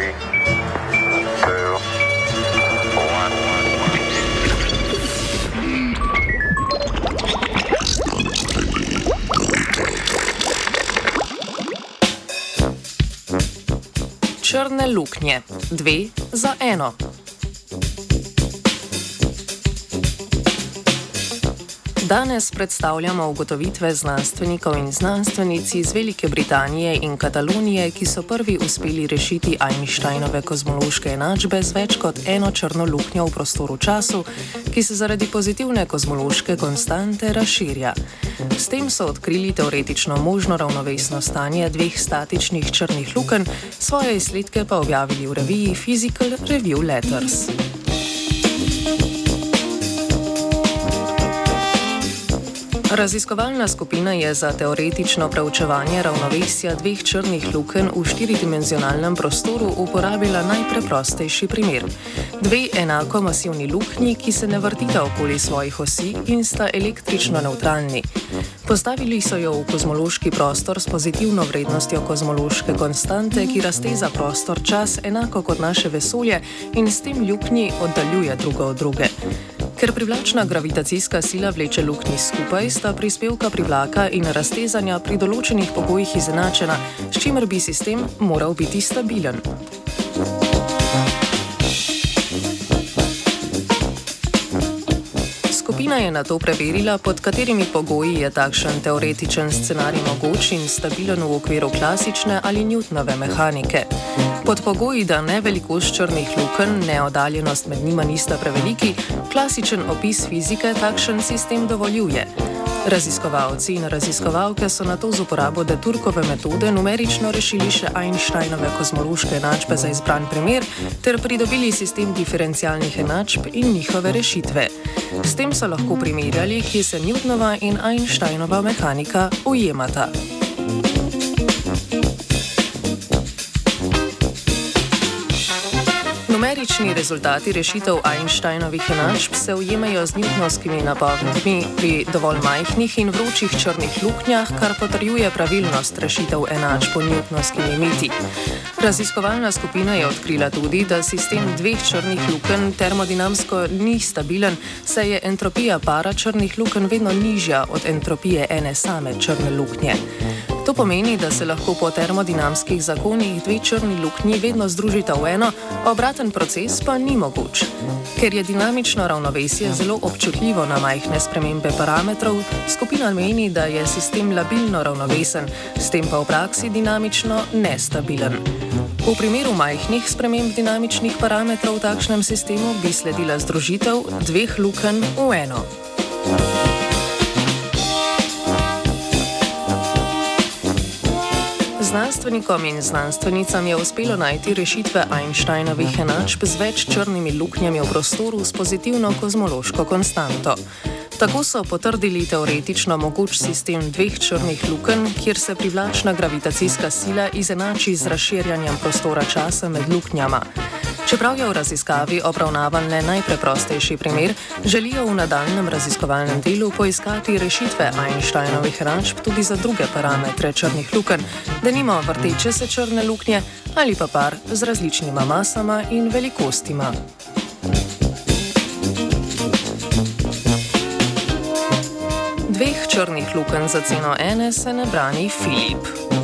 three, two, one. Črne luknje, dve za eno. Danes predstavljamo ugotovitve znanstvenikov in znanstvenic iz Velike Britanije in Katalonije, ki so prvi uspeli rešiti Einsteinove kozmološke enačbe z več kot eno črno luknjo v prostoru času, ki se zaradi pozitivne kozmološke konstante razširja. S tem so odkrili teoretično možno ravnovesno stanje dveh statičnih črnih lukenj, svoje izsledke pa objavili v reviji Physical Review Letters. Raziskovalna skupina je za teoretično preučevanje ravnovesja dveh črnih lukenj v štiridimenzionalnem prostoru uporabila najpreprostejši primer. Dve enako masivni luknji, ki se ne vrtita okoli svojih osi in sta električno neutralni. Postavili so jo v kozmološki prostor s pozitivno vrednostjo kozmološke konstante, ki razteza prostor čas enako kot naše vesolje in s tem luknji oddaljuje drugo od druge. Ker privlačna gravitacijska sila vleče luknji skupaj, sta prispevka privlaka in raztezanja pri določenih pogojih izenačena, s čimer bi sistem moral biti stabilen. Skupina je na to preverila, pod katerimi pogoji je takšen teoretičen scenarij mogoč in stabilen v okviru klasične ali Newtonove mehanike. Pod pogoji, da ne velikost črnih lukenj, ne oddaljenost med njima nista preveliki, klasičen opis fizike takšen sistem dovoljuje. Raziskovalci in raziskovalke so na to z uporabo Deturkove metode numerično rešili še Einsteinove kozmološke enačbe za izbran primer ter pridobili sistem diferencialnih enačb in njihove rešitve. S tem so lahko primerjali, kje se Newtonova in Einsteinova mehanika ujemata. Numerični rezultati rešitev Einsteinovih enačb se ujemajo z newtonovskimi napovedmi pri dovolj majhnih in vročih črnih luknjah, kar potrjuje pravilnost rešitev enačb po newtonovski limiti. Raziskovalna skupina je odkrila tudi, da sistem dveh črnih lukenj termodinamsko ni stabilen, saj je entropija para črnih lukenj vedno nižja od entropije ene same črne luknje. To pomeni, da se lahko po termodinamskih zakonih dve črni luknji vedno združita v eno, obraten proces pa ni mogoč. Ker je dinamično ravnovesje zelo občutljivo na majhne spremembe parametrov, skupina meni, da je sistem labilno ravnovesen, s tem pa v praksi dinamično nestabilen. V primeru majhnih sprememb dinamičnih parametrov v takšnem sistemu bi sledila združitev dveh lukenj v eno. Znanstvenikom in znanstvenicam je uspelo najti rešitve Einsteinovih enačb z več črnimi luknjami v prostoru s pozitivno kozmološko konstanto. Tako so potrdili teoretično mogoč sistem dveh črnih lukenj, kjer se privlačna gravitacijska sila izenači z razširjanjem prostora časa med luknjama. Čeprav je v raziskavi obravnavan le najpreprostejši primer, želijo v nadaljem raziskovalnem delu poiskati rešitve Einsteinovih enačb tudi za druge parametre črnih lukenj, da nima vrteče se črne luknje ali pa par z različnima masama in velikostima. Dveh črnih lukenj za ceno ene se ne brani Filip.